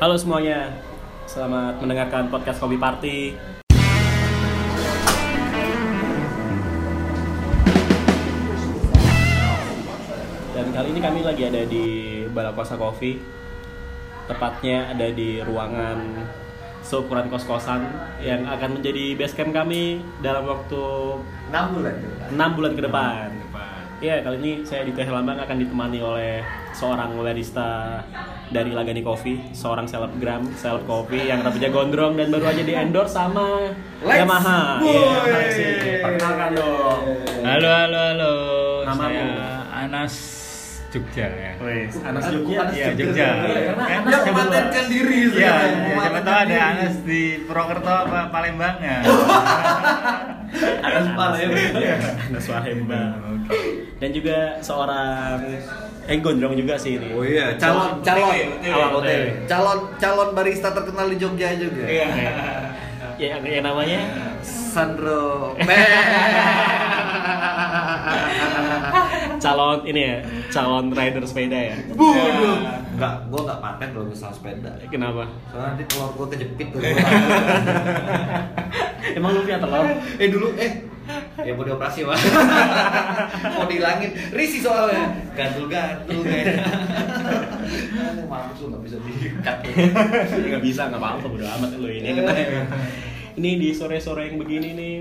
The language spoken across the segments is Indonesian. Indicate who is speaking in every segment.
Speaker 1: Halo semuanya, selamat mendengarkan podcast Kopi Party. Dan kali ini kami lagi ada di Balakosa Coffee. Tepatnya ada di ruangan seukuran kos-kosan yang akan menjadi base camp kami dalam waktu
Speaker 2: 6 bulan ya?
Speaker 1: 6 bulan ke depan. Iya, kali ini saya di Teh Lambang akan ditemani oleh seorang barista dari Lagani Coffee, seorang selebgram, seleb coffee yang rambutnya gondrong dan baru aja di endorse sama
Speaker 2: Lex.
Speaker 1: Yamaha. Iya, ini. perkenalkan dong.
Speaker 3: Halo, halo, halo.
Speaker 1: Namamu?
Speaker 3: Saya Anas Jogja ya.
Speaker 1: Wes, Anas
Speaker 2: Anas
Speaker 1: Jogja.
Speaker 2: Anas
Speaker 3: Iya,
Speaker 1: Iya,
Speaker 3: Jogja.
Speaker 1: Karena
Speaker 3: Kan
Speaker 1: Anas
Speaker 2: Dia
Speaker 1: yang
Speaker 2: mematenkan
Speaker 1: dulu.
Speaker 2: diri
Speaker 3: Iya,
Speaker 2: sebenarnya,
Speaker 3: ya, siapa tahu ada
Speaker 2: diri.
Speaker 3: Anas di Purwokerto apa Palembang ya.
Speaker 2: Anas Palembang.
Speaker 1: Iya, Anas Wahemba.
Speaker 3: Oke.
Speaker 1: Dan juga seorang eh gondrong juga sih ini.
Speaker 2: Oh iya, calon calon
Speaker 1: Awal OTW.
Speaker 2: calon calon barista terkenal di Jogja juga.
Speaker 3: Iya.
Speaker 1: Ya, yang namanya
Speaker 2: Sandro.
Speaker 1: calon ini ya, calon rider sepeda ya.
Speaker 2: Bodoh. Enggak, gua enggak paten kalau misalnya sepeda.
Speaker 1: Kenapa?
Speaker 2: Soalnya nanti telur gua kejepit tuh.
Speaker 1: Emang lu punya telur?
Speaker 2: eh dulu eh ya mau dioperasi mah mau dihilangin. Risi soalnya. Gatul gatul kayak mampus lu nggak bisa diikat
Speaker 1: nggak bisa nggak apa-apa bodo amat lu ini. Ini di sore-sore yang begini nih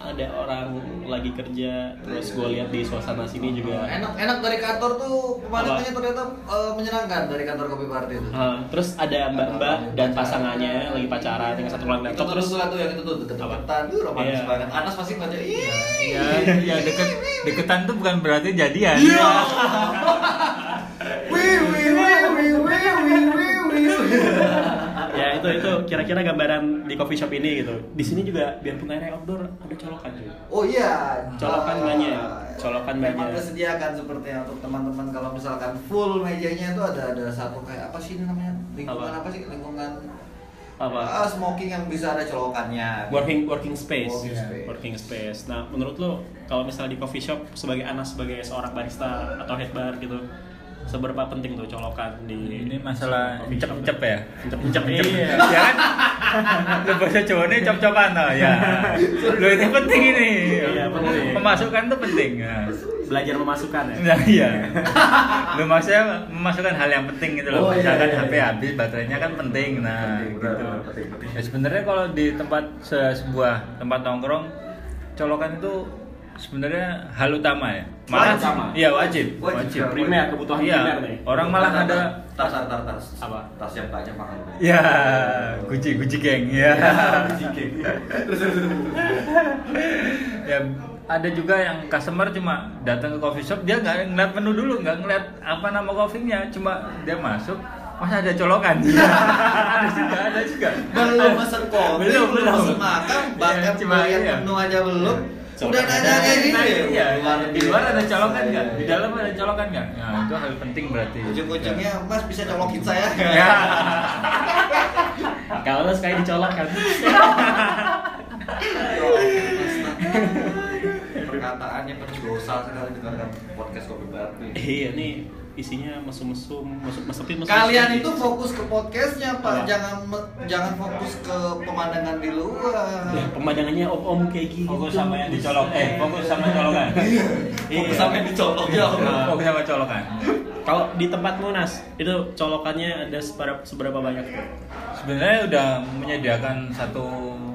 Speaker 1: ada orang lagi kerja terus gue lihat di suasana sini juga.
Speaker 2: Enak enak dari kantor tuh pemandangannya ternyata eh, menyenangkan dari kantor kopi party itu.
Speaker 1: Ah, terus ada mbak-mbak dan pasangannya lagi pacaran dengan satu orang
Speaker 2: itu
Speaker 1: laptop terus
Speaker 2: tuh yang itu tuh deket-deketan. Tuh romantis
Speaker 1: Iya.
Speaker 2: banget. Anas pasti baca iya
Speaker 3: Ya, ya deket deketan tuh bukan berarti jadian.
Speaker 2: Iya.
Speaker 1: itu itu kira-kira gambaran di coffee shop ini gitu di sini juga biarpun area outdoor ada colokan cuy
Speaker 2: Oh iya,
Speaker 1: Colokan
Speaker 2: Ah,
Speaker 1: banyak, colokan
Speaker 2: memang
Speaker 1: banyak.
Speaker 2: disediakan sepertinya untuk teman-teman kalau misalkan full mejanya itu ada ada satu kayak apa sih ini namanya lingkungan
Speaker 1: Apa?
Speaker 2: apa, sih lingkungan
Speaker 1: apa
Speaker 2: ah, smoking yang bisa ada colokannya.
Speaker 1: working working space.
Speaker 2: Working space.
Speaker 1: working space. Nah, menurut lo kalau misalnya di coffee shop sebagai Anas sebagai seorang barista atau head bar gitu, seberapa penting tuh colokan di
Speaker 3: Ini masalah
Speaker 1: shop?
Speaker 3: encep-encep ya.
Speaker 1: Encep-encep,
Speaker 3: Encep.
Speaker 1: iya.
Speaker 3: Ya kan? Lu bahasa Jawa ini cop-copan toh ya. Lu ini penting ini.
Speaker 1: Iya, penting.
Speaker 3: Pemasukan tuh penting. Nah.
Speaker 1: Belajar memasukkan ya.
Speaker 3: Nah, iya. Lu maksudnya memasukkan hal yang penting gitu loh.
Speaker 2: Oh, iya,
Speaker 3: Misalkan
Speaker 2: iya,
Speaker 3: HP
Speaker 2: iya.
Speaker 3: habis baterainya kan penting. Nah,
Speaker 2: Penting,
Speaker 3: gitu.
Speaker 2: benar, penting, penting.
Speaker 3: Ya sebenarnya kalau di tempat se- sebuah tempat nongkrong colokan itu sebenarnya hal utama ya. Malah
Speaker 2: Wajib.
Speaker 3: iya wajib.
Speaker 2: Wajib.
Speaker 3: Wajib.
Speaker 1: Primer, kebutuhan
Speaker 3: Iya.
Speaker 1: primer nih.
Speaker 3: Orang malah ada
Speaker 2: tar tar tar tar
Speaker 1: Apa?
Speaker 2: tas yang banyak makan.
Speaker 3: ya guci guci geng ya. ya ada juga yang customer cuma datang ke coffee shop dia nggak ngeliat menu dulu nggak ngeliat apa nama coffee-nya cuma dia masuk masa ada colokan ada juga ada juga
Speaker 2: Belum pesen kopi,
Speaker 3: Belum,
Speaker 2: belum makan, bahkan
Speaker 3: Iya, cuma
Speaker 2: bayar
Speaker 3: iya.
Speaker 2: menu aja belum. Udah nanya kayak gini.
Speaker 3: Nah, iya,
Speaker 2: Luar
Speaker 3: di luar ada colokan nggak di
Speaker 2: Iya.
Speaker 3: dalam ada colokan nggak nah itu hal penting berarti
Speaker 2: Ujung-ujungnya Mas bisa colokin saya.
Speaker 3: ya
Speaker 1: Kalau lo sekali dicolok kan.
Speaker 2: Perkataannya berdosa sekali dengarkan podcast kopi batu.
Speaker 1: iya nih isinya mesum-mesum, mesum mesepin mesum.
Speaker 2: Kalian itu fokus ke podcastnya
Speaker 1: Apa?
Speaker 2: pak, jangan me- jangan fokus ke pemandangan di luar.
Speaker 1: Ya, pemandangannya om-om kayak gitu.
Speaker 3: fokus sama yang dicolok eh fokus sama colokan
Speaker 2: Fokus sama yang dicolok ya.
Speaker 3: Nah, fokus sama colokan
Speaker 1: Kalau di tempatmu Nas, itu colokannya ada seberapa, seberapa banyak tuh?
Speaker 3: sebenarnya udah menyediakan satu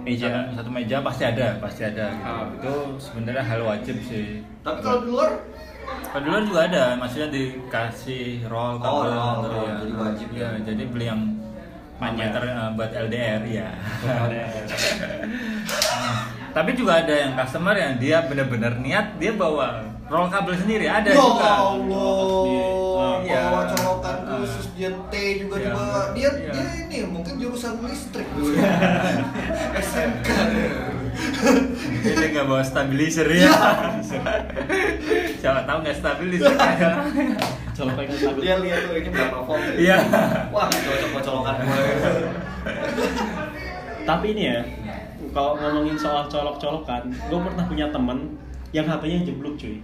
Speaker 1: Meja.
Speaker 3: satu, satu meja pasti ada pasti ada gitu.
Speaker 1: Ah.
Speaker 3: itu sebenarnya hal wajib sih
Speaker 2: Tapi kalau di luar,
Speaker 3: luar juga ada maksudnya dikasih roll
Speaker 2: Oh,
Speaker 3: kabel
Speaker 2: roll,
Speaker 3: gitu
Speaker 2: roll,
Speaker 3: ya.
Speaker 2: jadi wajib
Speaker 3: ya
Speaker 2: ya.
Speaker 3: jadi beli yang
Speaker 1: Panjang.
Speaker 3: meter eh, buat LDR ya tapi juga ada yang customer yang dia benar-benar niat dia bawa roll kabel sendiri ada
Speaker 2: ya
Speaker 3: juga
Speaker 2: Allah,
Speaker 3: Iya.
Speaker 2: bawa colokan khusus dia T juga
Speaker 3: Iya.
Speaker 2: dibawa. Dia
Speaker 3: Iya.
Speaker 2: dia ini mungkin jurusan listrik dulu. SMK.
Speaker 3: Dia nggak bawa stabilizer ya. Siapa tahu nggak stabilizer.
Speaker 1: Colokannya stabil.
Speaker 2: Dia lihat tuh ini berapa volt. ya?
Speaker 3: Iya.
Speaker 2: Wah, cocok buat colokan gue.
Speaker 1: Tapi ini ya, kalau ngomongin soal colok-colokan, gue pernah punya temen yang HP-nya jeblok cuy.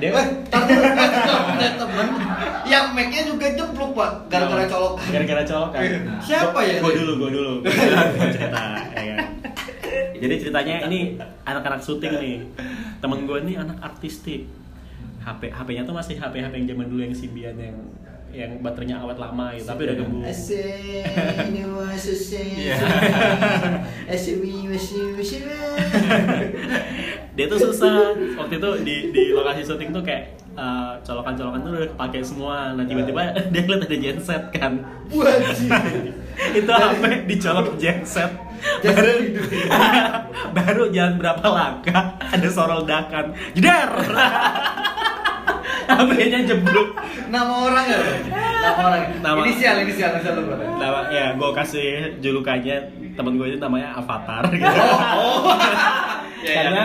Speaker 1: Dia
Speaker 2: Eh, punya temen yang Mac-nya juga jeblok, Pak. Gara-gara colok.
Speaker 1: Gara-gara colok kan.
Speaker 2: Siapa ya?
Speaker 1: Gue dulu, gue dulu. Cerita, ya kan. Jadi ceritanya ini anak-anak syuting nih. Temen gue ini anak artistik. HP HP-nya tuh masih HP HP yang zaman dulu yang Symbian yang yang baterainya awet lama gitu, tapi udah gembung.
Speaker 3: Iya.
Speaker 1: Dia tuh susah. Waktu itu di di lokasi syuting tuh kayak eh, colokan-colokan tuh udah kepake semua. Nah tiba-tiba dia lihat ada genset kan.
Speaker 2: Wajib.
Speaker 1: itu HP dicolok genset baru baru jalan berapa langkah ada suara ledakan jeder HP-nya jeblok
Speaker 2: Nama orang ya? Nama orang.
Speaker 1: Nama-
Speaker 2: Inisial, inisial, inisial lu
Speaker 1: nama ya gue kasih julukannya temen gue itu namanya Avatar gitu.
Speaker 2: Oh.
Speaker 1: karena ya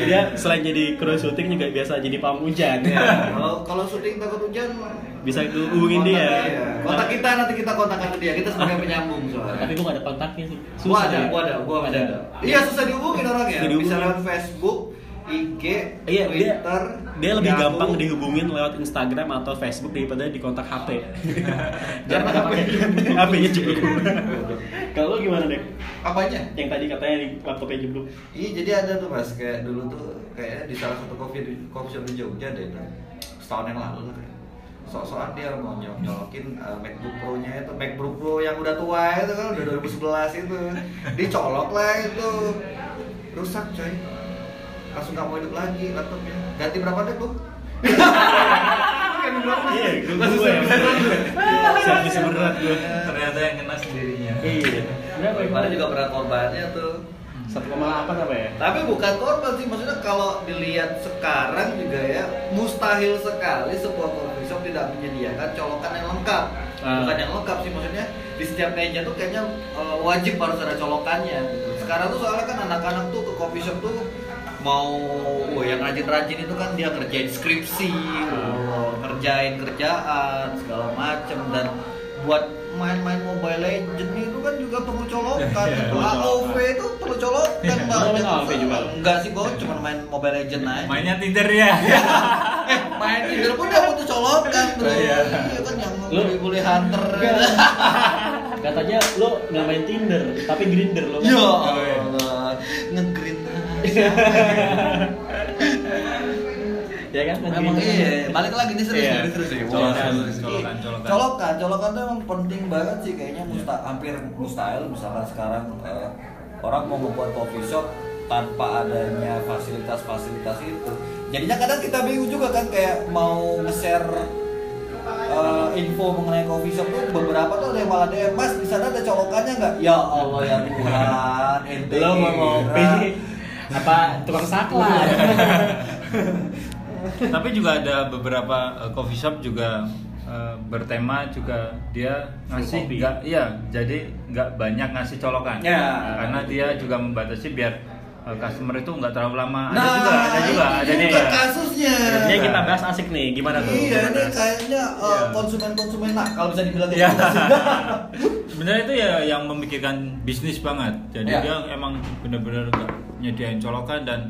Speaker 1: dia selain jadi kru syuting juga biasa jadi pawang hujan
Speaker 2: Ya, kalau kalau syuting takut hujan
Speaker 1: bisa tuh hubungin dia
Speaker 2: iya. Kontak kita nanti kita kontakkan ke dia. Kita sebagai penyambung soalnya.
Speaker 1: tapi gue gak ada kontaknya sih
Speaker 2: Gua ada,
Speaker 1: ya.
Speaker 2: gua ada, gua
Speaker 1: ada
Speaker 2: ada. Iya susah dihubungin orangnya.
Speaker 1: Susah dihubungin.
Speaker 2: Bisa lewat Facebook, IG,
Speaker 1: Iya, dia,
Speaker 2: Twitter.
Speaker 1: dia lebih
Speaker 2: Yahoo.
Speaker 1: gampang dihubungin lewat Instagram atau Facebook daripada di kontak HP.
Speaker 2: Karena HP.
Speaker 1: HP-nya jeblok. Kalau gimana deh?
Speaker 2: Apanya?
Speaker 1: Yang tadi katanya di laptopnya jeblok.
Speaker 2: Iya jadi ada tuh mas. Kayak dulu tuh kayaknya di salah satu coffee di coffee shop di Jogja deh tuh setahun yang lalu lah kayak. Sok-sokan dia mau nyol nyolokin uh, MacBook Pro-nya itu. MacBook Pro yang udah tua itu kan udah 2011 itu. Dicolok lah itu. Rusak coy. Langsung nggak mau hidup lagi laptopnya. Ganti berapa deh bu?
Speaker 1: Iya, gue gue ya. Servis berat gue.
Speaker 3: Ternyata yang kena sendirinya.
Speaker 1: Iya. Berapa ya?
Speaker 2: Kemarin juga pernah korbannya tuh
Speaker 1: 1,8 apa ya?
Speaker 2: Tapi bukan korban sih, maksudnya kalau dilihat sekarang juga ya mustahil sekali sebuah coffee shop tidak menyediakan colokan yang lengkap.
Speaker 1: Ah.
Speaker 2: Bukan yang lengkap sih, maksudnya di setiap meja tuh kayaknya eh, wajib harus ada colokannya. Sekarang tuh soalnya kan anak-anak tuh ke coffee shop tuh mau wah yang rajin-rajin itu kan dia ngerjain skripsi, wah, ngerjain kerjaan segala macem dan buat main-main Mobile Legend itu kan juga perlu colokan.
Speaker 3: Iya,
Speaker 2: Itu AOV itu perlu colokan
Speaker 1: Iya,
Speaker 2: banget.
Speaker 1: AOV juga.
Speaker 2: Enggak sih, gua cuma main Mobile Legend aja.
Speaker 3: Mainnya Tinder ya.
Speaker 2: eh, main Tinder pun dia butuh colokan, Bro.
Speaker 3: Oh, iya.
Speaker 2: Iya kan yang bully-bully hunter.
Speaker 1: Katanya lo nggak main Tinder, tapi Grinder lo. kan?
Speaker 2: Ya
Speaker 3: Oh, iya.
Speaker 2: Allah, nge-green
Speaker 1: Ya kan? main
Speaker 2: Memang
Speaker 1: Grindr.
Speaker 2: iya, balik lagi nih serius,
Speaker 1: Iya.
Speaker 2: serius, serius.
Speaker 1: Colokan,
Speaker 2: Serius, serius.
Speaker 3: colokan, colokan.
Speaker 2: Colokan, colokan tuh emang penting banget sih kayaknya musta hampir mustahil misalkan sekarang eh, orang mau membuat coffee shop tanpa adanya fasilitas-fasilitas itu. Jadinya kadang kita bingung juga kan kayak mau nge-share eh, info mengenai coffee shop tuh beberapa tuh ada yang malah DM mas di sana ada colokannya nggak? Ya Allah ya Tuhan, ente
Speaker 1: Lo mau ngopi apa tukang saklar?
Speaker 3: Tapi juga ada beberapa eh, coffee shop juga eh, bertema juga dia ngasih nggak iya jadi nggak banyak ngasih colokan
Speaker 2: Ya.
Speaker 3: karena dia juga membatasi biar eh, customer itu nggak terlalu lama
Speaker 2: Nah,
Speaker 3: ada juga ada juga
Speaker 2: ini
Speaker 3: ada
Speaker 2: juga kasusnya.
Speaker 1: Ini kita bahas asik nih, gimana tuh?
Speaker 2: Iya, ini kayaknya uh,
Speaker 3: Iya.
Speaker 2: konsumen-konsumen nah kalau bisa dibilang
Speaker 3: Ya.
Speaker 2: gitu.
Speaker 3: sebenarnya itu ya yang memikirkan bisnis banget jadi
Speaker 2: Ya.
Speaker 3: dia emang benar-benar nggak nyediain colokan dan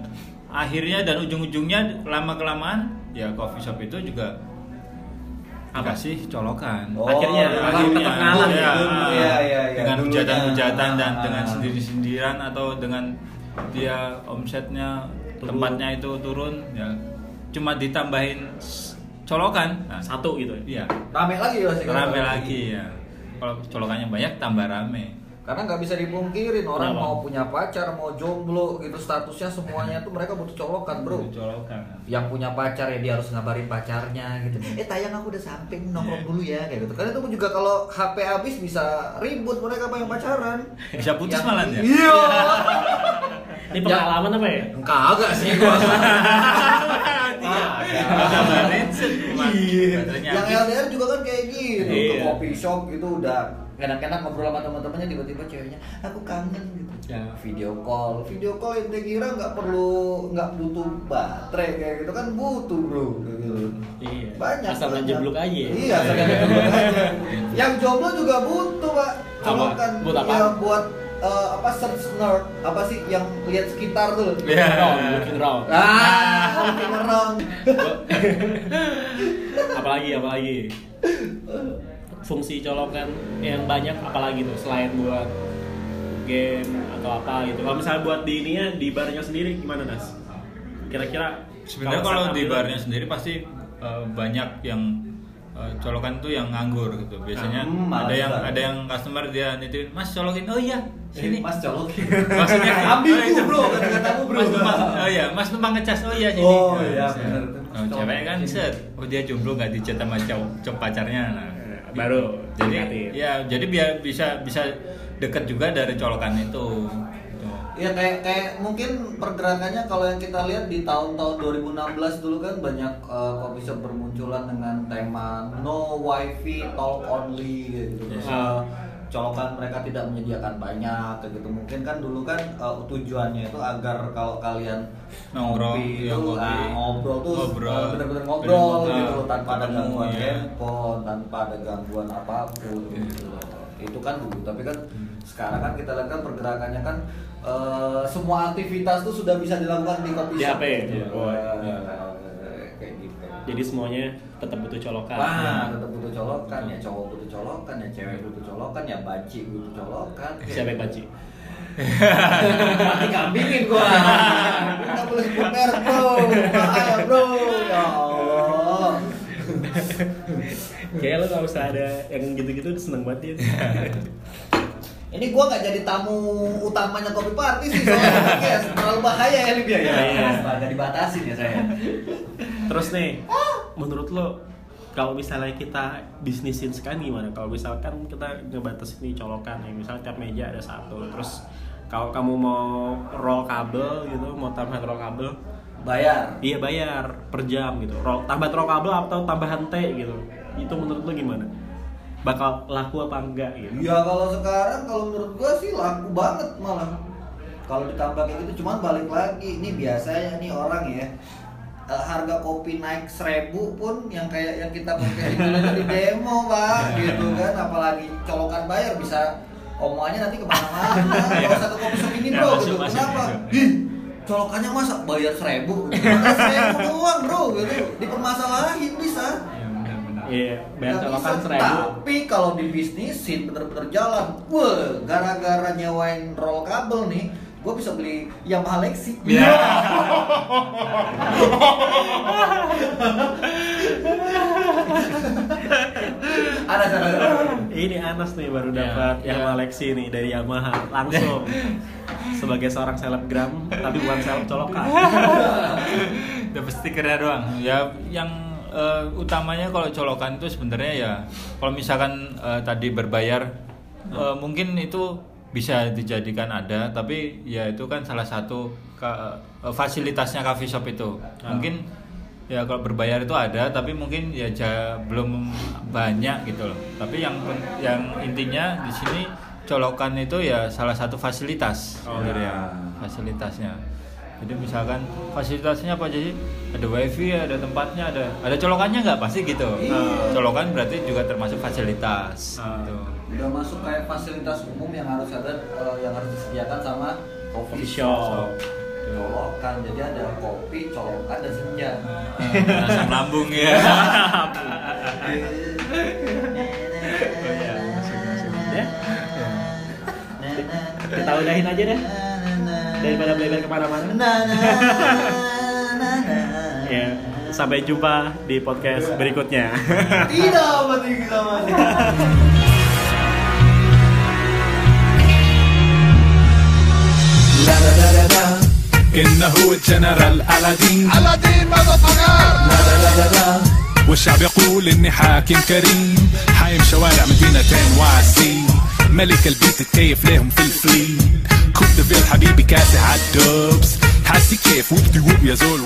Speaker 3: akhirnya dan ujung-ujungnya lama kelamaan ya coffee shop itu juga
Speaker 1: Apa?
Speaker 3: kasih colokan
Speaker 2: Oh,
Speaker 1: Akhirnya,
Speaker 2: akhirnya.
Speaker 1: tetap ngalah
Speaker 3: ya,
Speaker 1: gitu.
Speaker 2: Iya, iya, iya.
Speaker 3: dengan hujatan-hujatan dan
Speaker 2: Ah,
Speaker 3: dengan
Speaker 2: ah.
Speaker 3: sendiri-sendiran atau dengan dia omsetnya
Speaker 1: Turun.
Speaker 3: tempatnya itu turun ya cuma ditambahin colokan nah,
Speaker 1: Satu gitu.
Speaker 3: iya
Speaker 2: Rame lagi ya sih.
Speaker 3: rame lagi ya kalau colokannya banyak tambah rame
Speaker 2: Karena nggak bisa dipungkirin orang
Speaker 1: Kenapa?
Speaker 2: mau punya pacar, mau jomblo gitu statusnya semuanya tuh mereka butuh colokan, Bro.
Speaker 3: Itu colokan
Speaker 2: Yang punya pacar ya dia harus ngabarin pacarnya gitu. Eh tayang aku udah samping nongkrong dulu ya kayak gitu. Karena itu juga kalau HP habis bisa ribut mereka pengen pacaran.
Speaker 3: bisa putus malah ya
Speaker 2: Iya.
Speaker 1: Ini pengalaman apa ya?
Speaker 2: Kagak sih gua.
Speaker 3: Kabarin sih, cuma
Speaker 2: Iya. Yang. LDR juga kan kayak gitu. Ke
Speaker 1: Iya.
Speaker 2: coffee shop itu udah enak-enak ngobrol sama teman-temannya tiba-tiba ceweknya aku kangen gitu.
Speaker 1: Ya.
Speaker 2: Video call, video call ente kira nggak perlu nggak butuh baterai kayak gitu kan butuh bro. Kayak gitu.
Speaker 1: Iya.
Speaker 2: Banyak.
Speaker 1: Asal ngejeblok aja ya.
Speaker 2: Iya, asal aja. Yang jomblo juga butuh pak. Colokan.
Speaker 1: Buat apa?
Speaker 2: Ya, buat eh, apa search nerd apa sih yang lihat sekitar tuh?
Speaker 3: Iya.
Speaker 1: Round, looking round.
Speaker 2: ah looking around.
Speaker 1: Apalagi apalagi. Fungsi colokan yang banyak apalagi tuh selain buat game atau apa gitu. Kalau misalnya buat di ininya di barnya sendiri gimana nas? Kira-kira
Speaker 3: Sebenarnya kalau di barnya sendiri pasti eh, banyak yang eh, colokan tuh yang nganggur gitu. Biasanya
Speaker 2: Hmm,
Speaker 3: ada yang ada yang customer dia nitipin, "Mas colokin." "Oh iya, sini."
Speaker 2: mas colokin
Speaker 3: Maksudnya
Speaker 2: ambil
Speaker 3: oh, itu.
Speaker 2: bro kata-katamu bro
Speaker 3: Mas numpang, oh iya, Mas numpang ngecas. Oh iya sini.
Speaker 2: Oh,
Speaker 3: Nah,
Speaker 2: iya, bener.
Speaker 3: Oh, cewek kan set. Oh dia jomblo nggak dicat sama cowok cowok pacarnya. Nah,
Speaker 1: Eh, baru
Speaker 3: jadi ya jadi biar bisa bisa deket juga dari colokan itu. Gitu.
Speaker 2: Ya kayak kayak mungkin pergerakannya kalau yang kita lihat di tahun-tahun 2016 dulu kan banyak uh, coffee shop bermunculan dengan tema no wifi talk only gitu.
Speaker 1: Yes.
Speaker 2: uh, colokan mereka tidak menyediakan banyak gitu. Mungkin kan dulu kan uh, tujuannya itu agar kalau kalian
Speaker 3: Nongkrong,
Speaker 2: ngopi
Speaker 3: iya,
Speaker 2: itu
Speaker 3: ngopi.
Speaker 2: ah, ngobrol tuh
Speaker 3: Ngobrol.
Speaker 2: bener-bener
Speaker 3: Bener
Speaker 2: ngobrol
Speaker 3: ngobrol.
Speaker 2: gitu tanpa ada gangguan
Speaker 3: ya.
Speaker 2: handphone, tanpa ada gangguan apa pun gitu loh. Itu kan dulu, tapi kan sekarang kan kita lihat kan pergerakannya kan eh, semua aktivitas tuh sudah bisa dilakukan di kopi
Speaker 1: Di
Speaker 2: shop.
Speaker 1: HP, iya. Oh, iya.
Speaker 2: Eh, kayak gitu.
Speaker 1: jadi semuanya tetap butuh colokan
Speaker 2: Wah, tetap butuh colokan ya cowok butuh colokan ya cewek butuh colokan ya banci butuh colokan.
Speaker 1: siapa yang baci
Speaker 2: Mati kambingin gua. Nggak boleh sebut merek bro. Bahaya bro. Ya Allah.
Speaker 1: kayak lo kalau misalnya ada yang gitu-gitu seneng banget ya
Speaker 2: Ini gua nggak jadi tamu utamanya kopi party sih soalnya podcast terlalu bahaya ya Libya ya.
Speaker 1: Iya.
Speaker 2: Astaga dibatasin ya saya.
Speaker 1: Terus nih, menurut lo kalau misalnya kita bisnisin sekarang gimana? Kalau misalkan kita ngebatasin nih colokan nih, misalnya tiap meja ada satu, terus kalau kamu mau roll kabel gitu, mau tambahan roll kabel,
Speaker 2: Bayar.
Speaker 1: iya bayar per jam gitu. Roll, tambahan roll kabel atau tambahan T gitu. Itu menurut lo gimana? Bakal laku apa enggak gitu?
Speaker 2: Ya kalau sekarang kalau menurut gua sih laku banget malah. Kalau ditambah kayak gitu cuman balik lagi ini biasanya nih orang ya eh, harga kopi naik seribu pun yang kayak yang kita pakai di demo pak gitu kan apalagi colokan bayar bisa omongannya nanti ke mana-mana kalau satu kopi shop ini
Speaker 3: Ya,
Speaker 2: bro gitu kenapa. Ih, colokannya masa bayar seribu seribu doang bro gitu dipermasalahin bisa.
Speaker 1: Iya, bayar
Speaker 2: bisa.
Speaker 1: seribu.
Speaker 2: Tapi kalau di bisnisin bener-bener jalan, wah gara-gara nyewain roll kabel nih, gue bisa beli Yamaha Lexi.
Speaker 3: Ya.
Speaker 2: Ada ada.
Speaker 1: Ini Anas nih baru
Speaker 3: Ya,
Speaker 1: dapat
Speaker 3: ya.
Speaker 1: Yamaha Lexi nih dari Yamaha langsung sebagai seorang selebgram tapi bukan seleb colokan.
Speaker 3: dapat stikernya doang ya yang eh, utamanya kalau colokan itu sebenarnya ya kalau misalkan eh, tadi berbayar eh, mungkin itu bisa dijadikan ada tapi ya itu kan salah satu ka- eh, fasilitasnya coffee shop itu
Speaker 1: Ah.
Speaker 3: mungkin ya kalau berbayar itu ada tapi mungkin ya ja- belum banyak gitu loh tapi yang yang intinya di sini colokan itu ya salah satu fasilitas
Speaker 1: Oh,
Speaker 3: sebenarnya
Speaker 2: ya.
Speaker 3: fasilitasnya jadi misalkan fasilitasnya apa aja sih ada wifi ada tempatnya ada ada colokannya nggak pasti gitu
Speaker 2: Iya.
Speaker 3: colokan berarti juga termasuk fasilitas
Speaker 1: Ah.
Speaker 3: gitu.
Speaker 2: Udah masuk kayak fasilitas umum yang harus ada, eh, yang harus disediakan sama coffee shop.
Speaker 1: shop.
Speaker 2: Colokan, jadi ada kopi, colokan dan senja.
Speaker 3: Ah, asam lambung ya
Speaker 1: Ya, kita udahin aja deh daripada playback kemana-mana? Nah, nah, nah, nah. ya sampai jumpa di podcast berikutnya.
Speaker 2: Tidak mati kita mati.
Speaker 4: إنه الجنرال ألادين.
Speaker 5: ألادين ماذا لا لا لا لا لا.
Speaker 4: والشعب يقول إني حاكم كريم. حايم شوارع مدينتين وعسين ملك البيت تكيف ليهم في الفليل حط حبيبي كاسح عالدوبس حاسي كيف وبتقوب يا زول